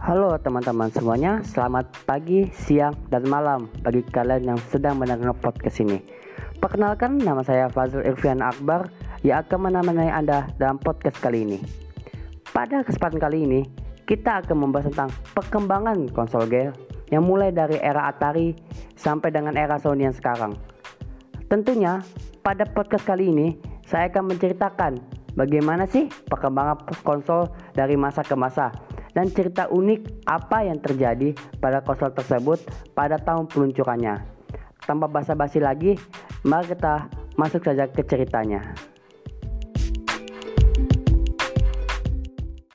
Halo teman-teman semuanya, selamat pagi, siang, dan malam bagi kalian yang sedang mendengar podcast ini. Perkenalkan, nama saya Fazil Irfian Akbar yang akan menemani Anda dalam podcast kali ini. Pada kesempatan kali ini, kita akan membahas tentang perkembangan konsol game yang mulai dari era Atari sampai dengan era Sony yang sekarang. Tentunya, pada podcast kali ini, saya akan menceritakan bagaimana sih perkembangan konsol dari masa ke masa dan cerita unik apa yang terjadi pada konsol tersebut pada tahun peluncurannya. Tanpa basa-basi lagi, mari kita masuk saja ke ceritanya.